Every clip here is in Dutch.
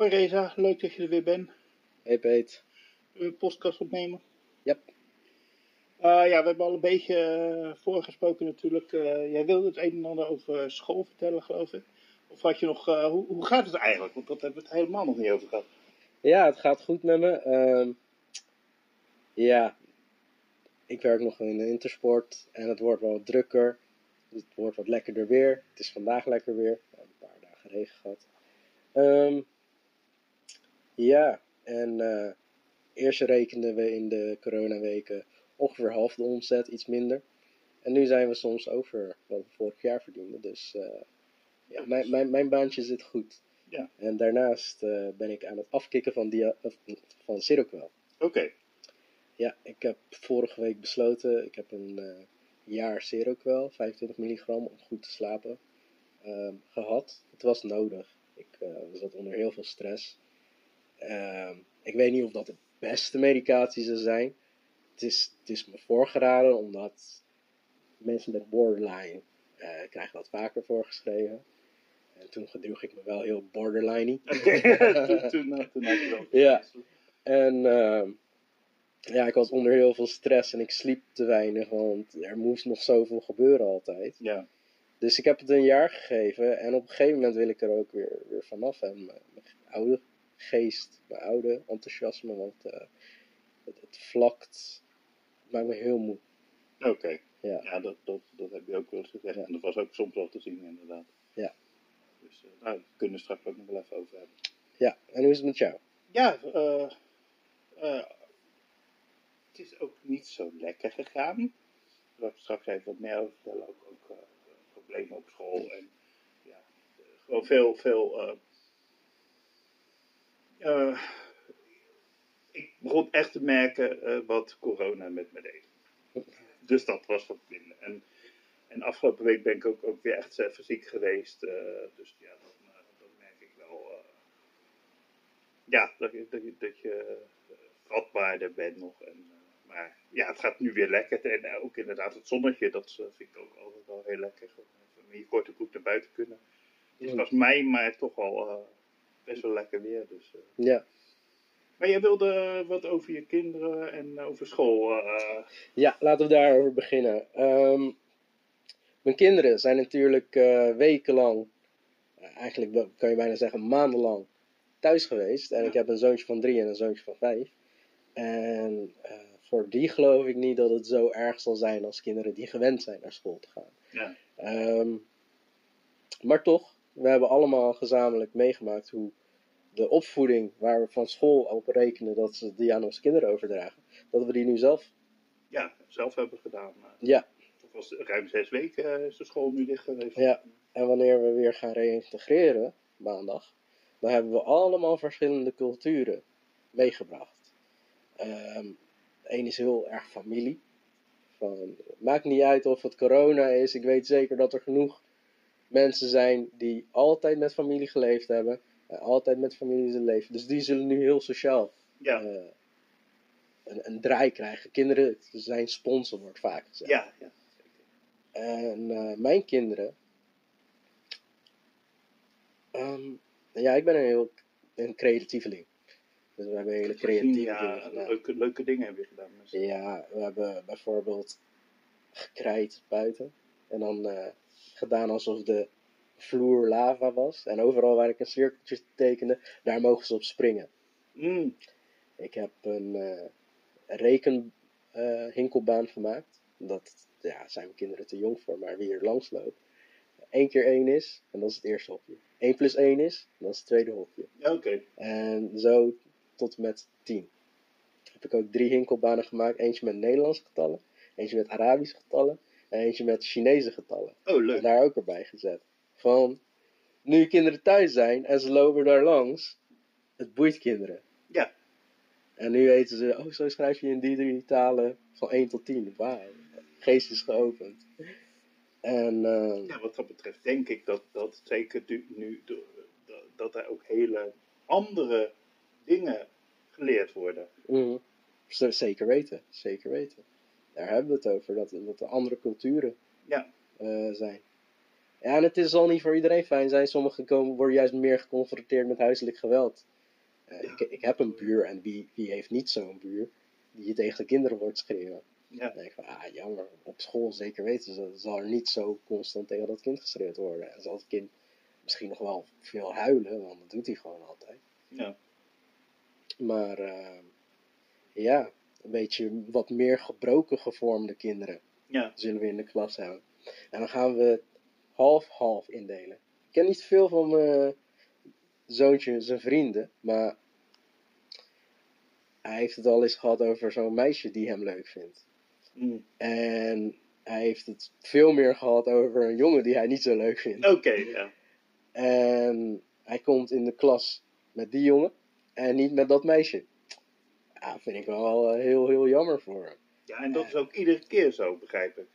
Hoi Reza, leuk dat je er weer bent. Hey Peet. Een podcast opnemen? Yep. Uh, ja, we hebben al een beetje uh, voorgesproken natuurlijk. Uh, jij wilde het een en ander over school vertellen, geloof ik. Of had je nog, hoe, hoe gaat het eigenlijk? Want dat hebben we het helemaal nog niet over gehad. Ja, het gaat goed met me. Ehm, ja, ik werk nog in de intersport en het wordt wel wat drukker. Het wordt wat lekkerder weer. Het is vandaag lekker weer. We hebben een paar dagen regen gehad. Um, ja, en uh, eerst rekenden we in de coronaweken ongeveer half de omzet, iets minder. En nu zijn we soms over wat we vorig jaar verdienden. Dus uh, ja, mijn, mijn, mijn baantje zit goed. Ja. En daarnaast uh, ben ik aan het afkicken van, dia van Seroquel. Oké. Ja, ik heb vorige week besloten, ik heb een uh, jaar Seroquel, 25 milligram, om goed te slapen, uh, gehad. Het was nodig. Ik zat onder heel veel stress. Ehm, ik weet niet of dat de beste medicatie zou zijn. Het is, het is me voorgeraden omdat mensen met borderline uh, krijgen dat vaker voorgeschreven. En toen gedroeg ik me wel heel borderline. toen, toen, toen had je wel. Ja. En uh, ja, ik was onder heel veel stress en ik sliep te weinig, want er moest nog zoveel gebeuren altijd. Ja. Dus ik heb het een jaar gegeven en op een gegeven moment wil ik er ook weer, weer vanaf. En mijn oude geest, mijn oude enthousiasme, want uh, het, het, vlakt, het maakt me heel moe. Oké, okay. ja. ja, dat, dat, dat heb je ook wel eens gezegd. Ja. En dat was ook soms wel te zien, inderdaad. Ja. Dus uh, nou, we kunnen er straks ook nog wel even over hebben. Ja, en hoe is het met jou? Ja, uh, het is ook niet zo lekker gegaan. Daar straks even wat meer over vertellen. Ook, ook problemen op school en ja, gewoon veel, veel uh, ik begon echt te merken uh, wat corona met me deed. Dus dat was wat minder. En, en afgelopen week ben ik ook, ook weer echt even ziek geweest. Uh, dus ja, dan, dan, merk ik wel. ja, dat, dat, dat je vatbaarder bent nog. En, maar ja, het gaat nu weer lekker. En ook inderdaad het zonnetje, dat vind ik ook altijd wel heel lekker. Hier korte goed naar buiten kunnen. Het was mei, maar toch al best wel lekker weer. Dus. Ja. Maar jij wilde wat over je kinderen en over school. Uh... Ja, laten we daarover beginnen. Um, mijn kinderen zijn natuurlijk uh, wekenlang, eigenlijk kan je bijna zeggen maandenlang, thuis geweest. En ja. ik heb een zoontje van drie en een zoontje van vijf. En voor die geloof ik niet dat het zo erg zal zijn als kinderen die gewend zijn naar school te gaan. Ja. Um, maar toch, we hebben allemaal gezamenlijk meegemaakt hoe de opvoeding waar we van school op rekenen dat ze die aan onze kinderen overdragen, dat we die nu zelf. Ja, zelf hebben gedaan. Ja. Het was ruim zes weken is de school nu dicht geweest. Ja, en wanneer we weer gaan reïntegreren, maandag, dan hebben we allemaal verschillende culturen meegebracht. Um, Eén is heel erg familie. Van, maakt niet uit of het corona is, ik weet zeker dat er genoeg mensen zijn die altijd met familie geleefd hebben. En altijd met familie zullen leven. Dus die zullen nu heel sociaal ja. uh, een, een, draai krijgen. Kinderen zijn sponsor, wordt vaak gezegd. Ja, ja. En uh, mijn kinderen. Um, ja, ik ben een heel een creatieveling. Dus we hebben hele creatieve ja, dingen gedaan. Leuke, leuke dingen hebben we gedaan. Dus. Ja, we hebben bijvoorbeeld gekrijt buiten. En dan uh, gedaan alsof de vloer lava was. En overal waar ik een cirkeltje tekende, daar mogen ze op springen. Mm. Ik heb een uh, rekenhinkelbaan uh, gemaakt. Dat ja, zijn mijn kinderen te jong voor, maar wie er langs loopt. 1 keer 1 is, en dat is het eerste hokje. 1 plus 1 is, en dat is het tweede hokje. Oké. Okay. En zo tot en met 10. Heb ik ook drie hinkelbanen gemaakt. Eentje met Nederlandse getallen, eentje met Arabische getallen en eentje met Chinese getallen. Oh, leuk. En daar ook erbij gezet. Van, nu kinderen thuis zijn en ze lopen daar langs, het boeit kinderen. Ja. En nu weten ze, oh, zo schrijf je in die drie talen van 1 tot 10. Wauw, geest is geopend. En, uh, ja, wat dat betreft denk ik dat, dat zeker nu, dat, dat er ook hele andere dingen geleerd worden. Mm, zeker weten, zeker weten. Daar hebben we het over, dat, dat er andere culturen ja. uh, zijn. Ja, en het is al niet voor iedereen fijn zijn. Sommigen komen, worden juist meer geconfronteerd met huiselijk geweld. Eh, ik, ik heb een buur en wie, wie heeft niet zo'n buur die je tegen de kinderen wordt schreeuwen. Ja. Dan denk ik van, ah jammer, op school zeker weten ze, zal er niet zo constant tegen dat kind geschreeuwd worden. En zal het kind misschien nog wel veel huilen, want dat doet hij gewoon altijd. Ja. Maar eh, ja, een beetje wat meer gebroken gevormde kinderen Ja. zullen we in de klas hebben. En dan gaan we half-half indelen. Ik ken niet veel van mijn zoontje, zijn vrienden, maar hij heeft het al eens gehad over zo'n meisje die hem leuk vindt. Mm. En hij heeft het veel meer gehad over een jongen die hij niet zo leuk vindt. Oké, ja. En hij komt in de klas met die jongen en niet met dat meisje. Ja, vind ik wel eh, heel, heel jammer voor hem. Ja, en dat is ook iedere keer zo, begrijp ik.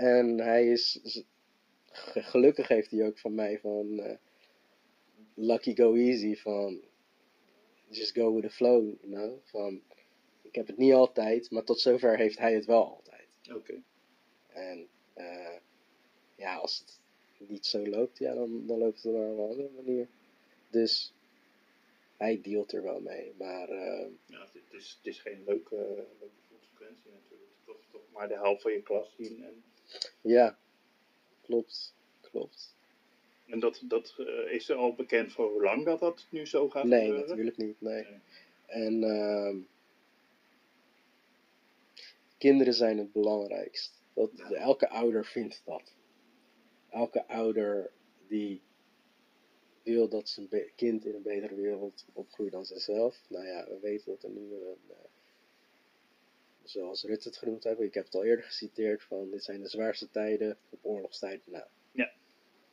En hij is, gelukkig heeft hij ook van mij van eh, lucky go easy van just go with the flow, you know? Van ik heb het niet altijd, maar tot zover heeft hij het wel altijd. Oké. En eh, ja, als het niet zo loopt, ja, dan, dan loopt het op een andere manier. Dus hij dealt er wel mee, maar eh, Ja, het, het is, het is geen leuke, leuke consequentie natuurlijk. Toch, toch maar de helft van je klas zien. En, ja, klopt, klopt. en dat, dat eh, is er al bekend voor hoe lang dat dat nu zo gaat Nee, gebeuren? natuurlijk niet, nee. Nee. En ehm, kinderen zijn het belangrijkst. Dat, Ja. Elke ouder vindt dat. Elke ouder die wil dat zijn kind in een betere wereld opgroeit dan zichzelf. Nou ja, we weten dat er nu een, eh, zoals Rutte het genoemd heeft, ik heb het al eerder geciteerd, van dit zijn de zwaarste tijden op oorlogstijd na. Ja.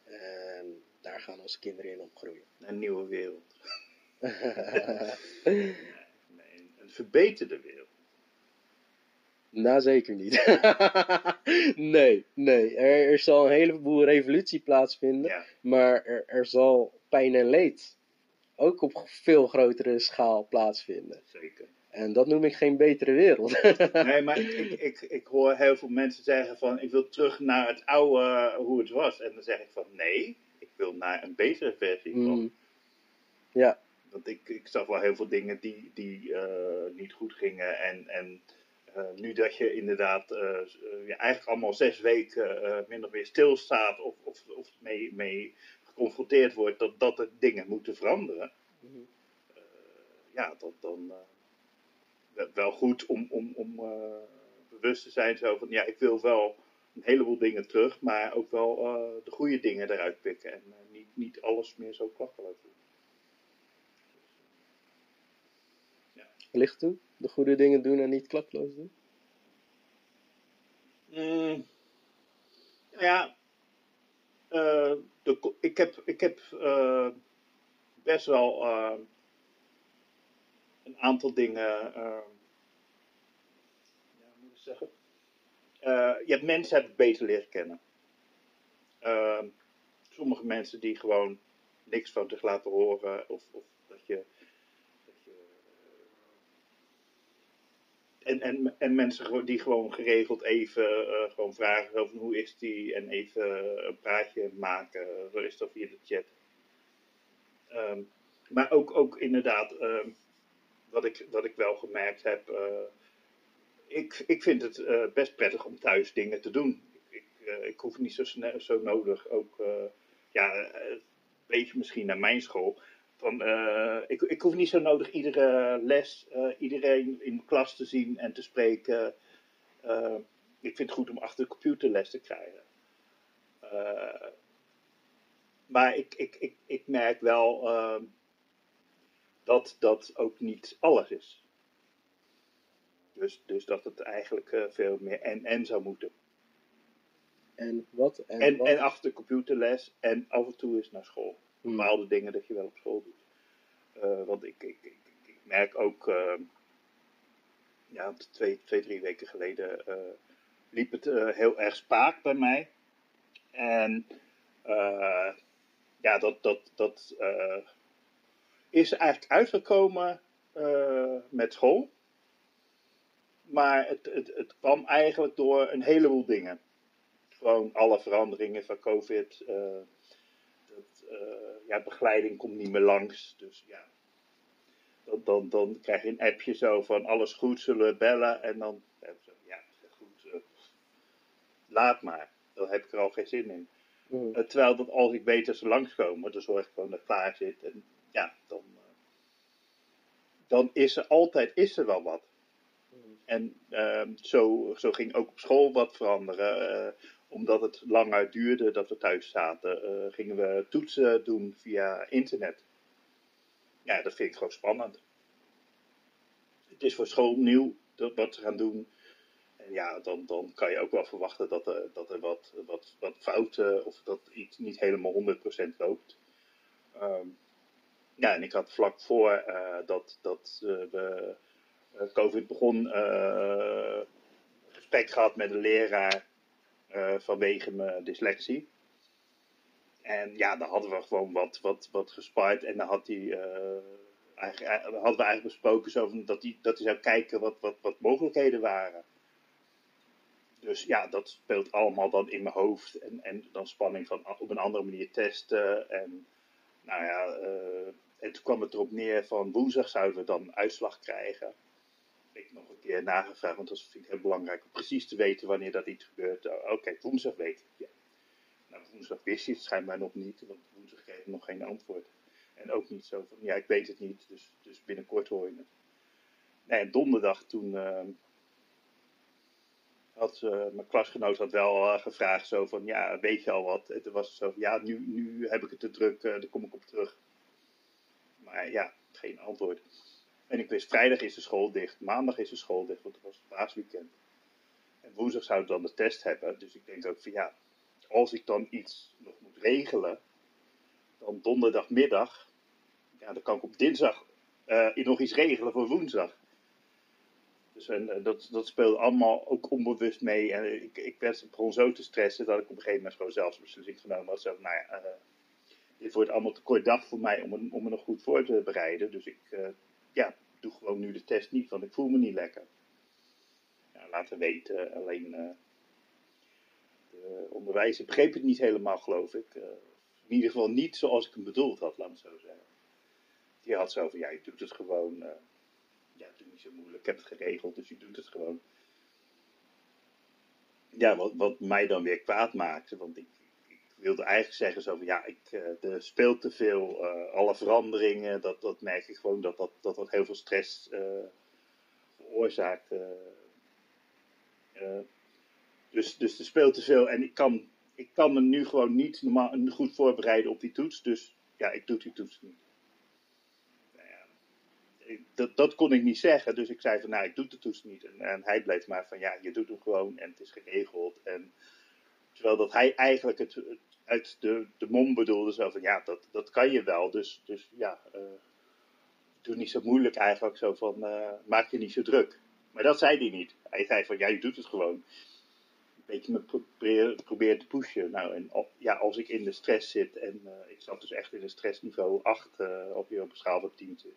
En daar gaan onze kinderen in opgroeien. Een nieuwe wereld. Nee, een verbeterde wereld. Nou, zeker niet. nee, nee. Er, er zal een heleboel revolutie plaatsvinden, Ja, maar er, er zal pijn en leed ook op veel grotere schaal plaatsvinden. zeker. En dat noem ik geen betere wereld. Nee, maar ik, ik, ik, hoor heel veel mensen zeggen van ik wil terug naar het oude eh, hoe het was. En dan zeg ik van nee, ik wil naar een betere versie van. Mm. Ja, Want ik, ik zag wel heel veel dingen die, die eh, niet goed gingen. En, en eh, nu dat je inderdaad ja, eigenlijk allemaal zes weken min of meer stilstaat of, of, of mee, mee geconfronteerd wordt dat, dat er dingen moeten veranderen. Mhm. Eh, ja, dat dan wel- goed om, om, om eh, bewust te zijn zo van ja, ik wil wel een heleboel dingen terug, maar ook wel eh, de goede dingen eruit pikken en eh, niet, niet alles meer zo klakkeloos doen. licht toe. De goede dingen doen en niet klakloos doen. Mm, ja, eh, de, ik heb, ik heb best wel een aantal dingen. eh, ja, moet ik zeggen? Eh, je hebt mensen heb ik beter leren kennen. Eh, sommige mensen die gewoon niks van zich laten horen, of, of dat je. Dat je eh, en, en, en mensen die gewoon geregeld even eh, gewoon vragen van hoe is die en even een praatje maken. Zo is dat via de chat. Ehm, maar ook, ook inderdaad, ehm, wat, ik, wat ik wel gemerkt heb. eh, ik, ik vind het eh, best prettig om thuis dingen te doen. Ik, ik, eh, ik hoef niet zo, zo nodig ook. ja, een beetje misschien naar mijn school. Van, ik, ik hoef niet zo nodig iedere les, iedereen in de klas te zien en te spreken. Ik vind het goed om achter de computer les te krijgen. Maar ik, ik, ik, ik merk wel dat dat ook niet alles is. Dus, dus dat het eigenlijk eh, veel meer en-en zou moeten. En wat? En, En, wat? en achter de computerles en af en toe eens naar school. Hmm. Bepaalde dingen dat je wel op school doet. Eh, want ik, ik, ik, ik merk ook, eh, ja, twee, twee, drie weken geleden eh, liep het heel erg spaak bij mij. En ja, dat, dat, dat is eigenlijk uitgekomen eh, met school. Maar het, het, het kwam eigenlijk door een heleboel dingen. gewoon alle veranderingen van COVID. Uh, dat, ja, begeleiding komt niet meer langs. Dus ja, dan, dan, dan krijg je een appje zo van alles goed, zullen we bellen. En dan, ja, goed, laat maar. Daar heb ik er al geen zin in. Mm. terwijl dat als ik weet dat ze langskomen, dan zorg ik gewoon dat het klaar zit. En ja, dan, dan is er altijd is er wel wat. En ehm, zo, zo ging ook op school wat veranderen. Uh, omdat het langer duurde dat we thuis zaten, uh, gingen we toetsen doen via internet. Ja, dat vind ik gewoon spannend. Het is voor school nieuw dat, wat ze gaan doen. En ja, dan, dan kan je ook wel verwachten dat er, dat er wat, wat, wat fouten of dat iets niet helemaal 100% loopt. Um, ja, en ik had vlak voor uh, dat, dat we eh, COVID begon, gesprek gehad met een leraar vanwege mijn dyslexie. En ja, daar hadden we gewoon wat, wat, wat gespaard. En dan had hij, eigenlijk, hadden we eigenlijk besproken zo dat, hij, dat hij zou kijken wat, wat, wat mogelijkheden waren. Dus ja, dat speelt allemaal dan in mijn hoofd. En, en dan spanning van op een andere manier testen. En nou ja, en toen kwam het erop neer van woensdag zouden we dan uitslag krijgen ik nog een keer nagevraagd, want dat vind ik heel belangrijk om precies te weten wanneer dat iets gebeurt. Oh, oké, woensdag weet ik. Ja. Nou, woensdag wist je het schijnbaar nog niet, want woensdag kreeg nog geen antwoord. En ook niet zo van, ja, ik weet het niet, dus, dus binnenkort hoor je het. Nee, donderdag toen uh, had uh, mijn klasgenoot had wel uh, gevraagd zo van, ja, weet je al wat? En toen was het zo van, ja, nu, nu heb ik het te druk, daar kom ik op terug. Maar ja, geen antwoord. En ik wist, vrijdag is de school dicht, maandag is de school dicht, want het was het paasweekend. En woensdag zou ik dan de test hebben. Dus ik denk ook van ja, als ik dan iets nog moet regelen, dan donderdagmiddag, ja, dan kan ik op dinsdag uh, nog iets regelen voor woensdag. Dus en, dat, dat speelde allemaal ook onbewust mee. En ik, ik werd, begon zo te stressen dat ik op een gegeven moment gewoon zelfs beslissing genomen had. Zo, nou ja, uh, dit wordt allemaal te kort dag voor mij om, om me nog goed voor te bereiden. Dus ik, uh, ja, doe gewoon nu de test niet, want ik voel me niet lekker. Ja, laten weten, alleen uh, de onderwijzer begreep het niet helemaal, geloof ik. In ieder geval niet zoals ik hem bedoeld had, laat me zo zeggen. Die had zo van, ja, je doet het gewoon. Ja, doe niet zo moeilijk, ik heb het geregeld, dus je doet het gewoon. Ja, wat, wat mij dan weer kwaad maakte, want ik, wilde eigenlijk zeggen zo van ja, ik, uh, er speelt te veel, uh, alle veranderingen, dat, dat merk ik gewoon dat dat, dat, heel veel stress uh, veroorzaakt. dus, dus er speelt te veel en ik kan, ik kan me nu gewoon niet normaal, goed voorbereiden op die toets, dus ja, ik doe die toets niet. Nou dat, dat kon ik niet zeggen, dus ik zei van nou, ik doe de toets niet. En, en hij bleef maar van ja, je doet hem gewoon en het is geregeld. En Terwijl dat hij eigenlijk het, uit de, de mom bedoelde zo van ja, dat, dat kan je wel. Dus, dus ja, uh, doe niet zo moeilijk eigenlijk. Zo van uh, maak je niet zo druk. Maar dat zei hij niet. Hij zei van ja, je doet het gewoon. Een beetje me proberen probeer te pushen. Nou, en ja, als ik in de stress zit en uh, ik zat dus echt in een stressniveau 8 op je op een schaal van 10 zit.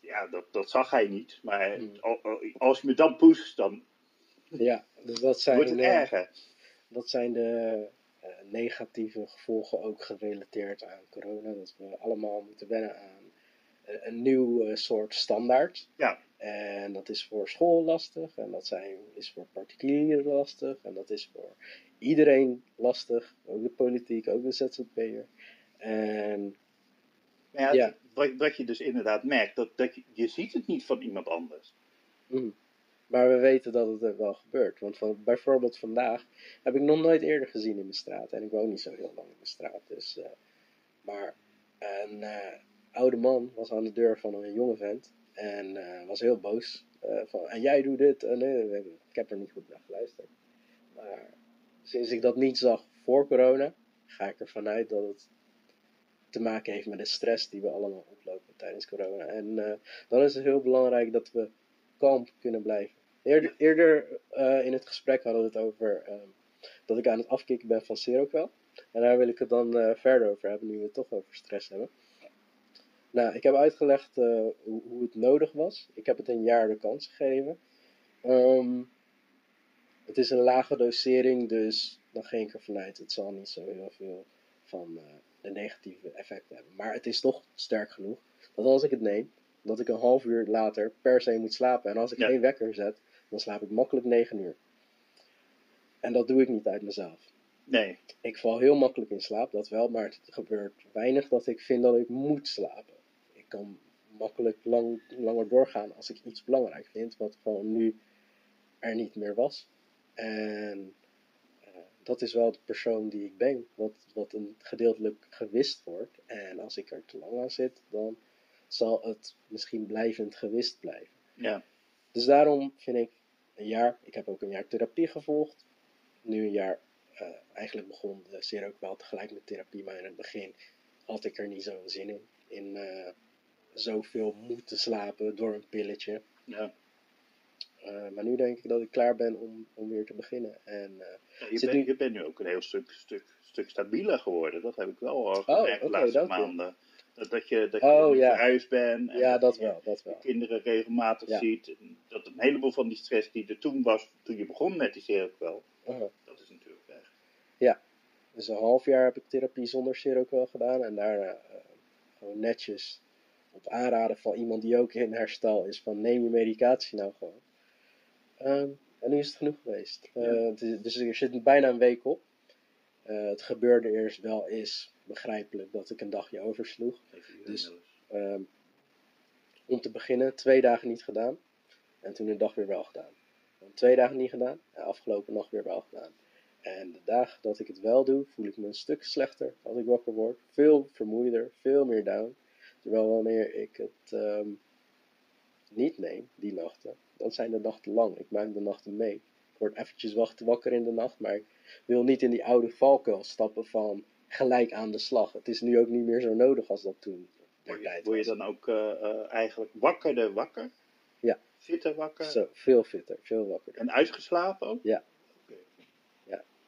Ja, dat, dat zag hij niet. Maar hmm. als je me dan pusht, dan ja, dus dat zijn, wordt het erger. Dat zijn de negatieve gevolgen ook gerelateerd aan corona. Dat we allemaal moeten wennen aan een, een nieuw uh, soort standaard. Ja. En dat is voor school lastig. En dat zijn, is voor particulieren lastig. En dat is voor iedereen lastig. Ook de politiek, ook de ZZP'er. En ja, wat, je dus inderdaad merkt, dat, dat je, je ziet het niet van iemand anders. Mm. Maar we weten dat het er wel gebeurt. Want van, bijvoorbeeld vandaag heb ik nog nooit eerder gezien in mijn straat. En ik woon niet zo heel lang in mijn straat. Dus, uh, maar een uh, oude man was aan de deur van een jonge vent. En uh, was heel boos. van, en jij doet dit. En, ik heb er niet goed naar geluisterd. Maar sinds ik dat niet zag voor corona, ga ik ervan uit dat het te maken heeft met de stress die we allemaal oplopen tijdens corona. En dan is het heel belangrijk dat we kalm kunnen blijven. Eerder, eerder uh, in het gesprek hadden we het over uh, dat ik aan het afkicken ben van Seroquel. En daar wil ik het dan uh, verder over hebben, nu we het toch over stress hebben. Nou, ik heb uitgelegd hoe, hoe, het nodig was. Ik heb het een jaar de kans gegeven. Um, Het is een lage dosering, dus dan ging ik ervan uit. Het zal niet zo heel veel van eh, de negatieve effecten hebben. Maar het is toch sterk genoeg dat als ik het neem, dat ik een half uur later per se moet slapen. En als ik Ja. geen wekker zet, dan slaap ik makkelijk 9 uur. En dat doe ik niet uit mezelf. Nee, Ik val heel makkelijk in slaap, dat wel, maar het gebeurt weinig dat ik vind dat ik moet slapen. Ik kan makkelijk lang, langer doorgaan als ik iets belangrijk vind, wat gewoon nu er niet meer was. En eh, dat is wel de persoon die ik ben, wat, wat een gedeeltelijk gewist wordt. En als ik er te lang aan zit, dan zal het misschien blijvend gewist blijven. ja. Dus daarom vind ik een jaar, ik heb ook een jaar therapie gevolgd. Nu een jaar, eh, eigenlijk begon de zeer ook wel tegelijk met therapie, maar in het begin had ik er niet zo'n zin in. In eh, zoveel moeten slapen door een pilletje. ja. Eh, maar nu denk ik dat ik klaar ben om, om weer te beginnen. En, Ja, je, bent, nu- je bent nu ook een heel stuk, stuk, stuk stabieler geworden. Dat heb ik wel al Oh, de laatste je. Dat, dat je, dat je Oh, ja. verhuisd bent. en ja, dat wel, dat je wel. kinderen regelmatig Ja. ziet. Dat een heleboel van die stress die er toen was, toen je begon met die ook wel, Uh-huh. dat is natuurlijk weg. Dus een half jaar heb ik therapie zonder Seroquel gedaan. En daarna eh, gewoon netjes op aanraden van iemand die ook in herstel is. Van neem je medicatie nou gewoon. Ehm, en nu is het genoeg geweest. Ja. is- dus er zit bijna een week op. Eh, het gebeurde eerst wel is begrijpelijk dat ik een dagje oversloeg. Dus-. Ehm, om te beginnen, twee dagen niet gedaan. En toen een dag weer wel gedaan. Dan twee dagen niet gedaan. En afgelopen nacht weer wel gedaan. En de dagen dat ik het wel doe, voel ik me een stuk slechter als ik wakker word. Veel vermoeider, veel meer down. Terwijl wanneer ik het ehm, niet neem, die nachten, dan zijn de nachten lang. Ik maak de nachten mee. Ik word eventjes wakker in de nacht, maar ik wil niet in die oude valkuil stappen van gelijk aan de slag. Het is nu ook niet meer zo nodig als dat toen. Word je, word je dan ook eh, eh, eigenlijk wakkerder wakker? Ja. Fitter wakker? Zo, veel fitter, veel wakkerder. En uitgeslapen ook? Ja. Oké.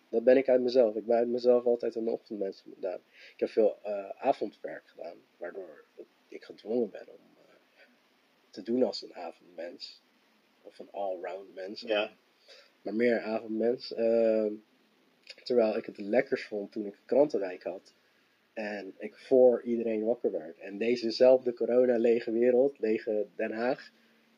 Dat ben ik uit mezelf. Ik ben uit mezelf altijd een ochtendmens gedaan. Ik heb veel eh, avondwerk gedaan, waardoor ik gedwongen ben om te doen als een avondmens. Of een all-round mens. Ja. Maar meer avondmens. Ehm, terwijl ik het lekkers vond toen ik krantenwijk had. En ik voor iedereen wakker werd. En dezezelfde corona-lege wereld, lege Den Haag,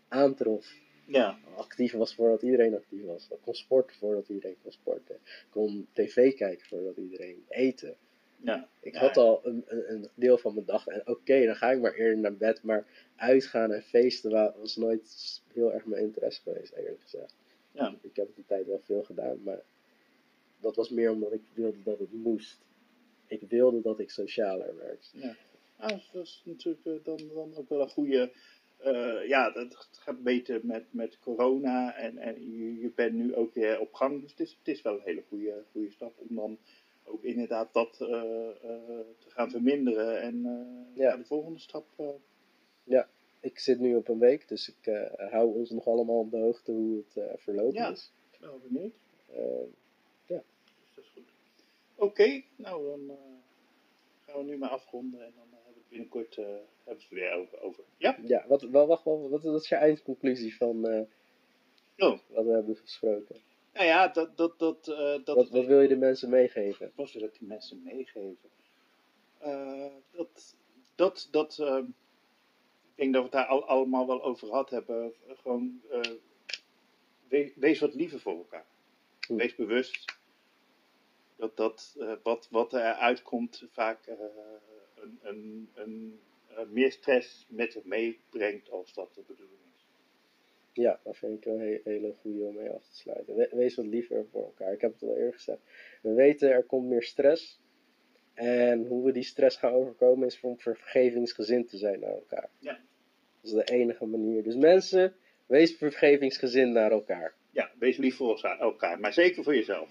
aantrof. Ja. actief was voordat iedereen actief was. Ik kon sporten voordat iedereen kon sporten. Ik kon tv kijken voordat iedereen eten. ja. Ik Ja. had al een, een, een deel van mijn dag. En oké, dan ga ik maar eerder naar bed. Maar uitgaan en feesten wa- was nooit heel erg mijn interesse geweest, eerlijk gezegd. Ja. Ik heb die tijd wel veel gedaan, maar dat was meer omdat ik wilde dat het moest. Ik wilde dat ik socialer werd. Ja, ah, dat is natuurlijk eh, dan, dan ook wel een goede. eh, ja, dat gaat beter met, met corona en, en je, je bent nu ook weer op gang. Dus het is, het is wel een hele goede, goede stap om dan ook inderdaad dat eh, te gaan verminderen en Ja. de volgende stap. eh, Ik zit nu op een week, dus ik hou ons nog allemaal op de hoogte hoe het verlopen Ja. is. wel benieuwd. Eh, Dus dat is goed. Oké, nou dan eh, gaan we nu maar afronden en dan eh, hebben we het binnenkort eh, hebben we het er weer over. over. Ja? Ja, wat, wel, wacht, wel, wat, wat is je eindconclusie van Oh, wat we hebben gesproken? nou ja, dat. dat, dat, dat Wat, wat wil je de mensen meegeven? was er dat die mensen meegeven? Dat, dat, dat, ik denk dat we het daar al, allemaal wel over gehad hebben. Gewoon, we- wees wat liever voor elkaar. Hm. Wees bewust dat, dat eh, wat, wat er uitkomt vaak eh, een, een, een, meer stress met zich meebrengt als dat de bedoeling is. Ja, dat vind ik een he- hele goede om mee af te sluiten. We- wees wat liever voor elkaar. Ik heb het al eerder gezegd. We weten er komt meer stress. En hoe we die stress gaan overkomen is om vergevingsgezind te zijn naar elkaar. Ja. Dat is de enige manier. Dus mensen, wees vergevingsgezind naar elkaar. Ja, wees lief voor elkaar, maar zeker voor jezelf.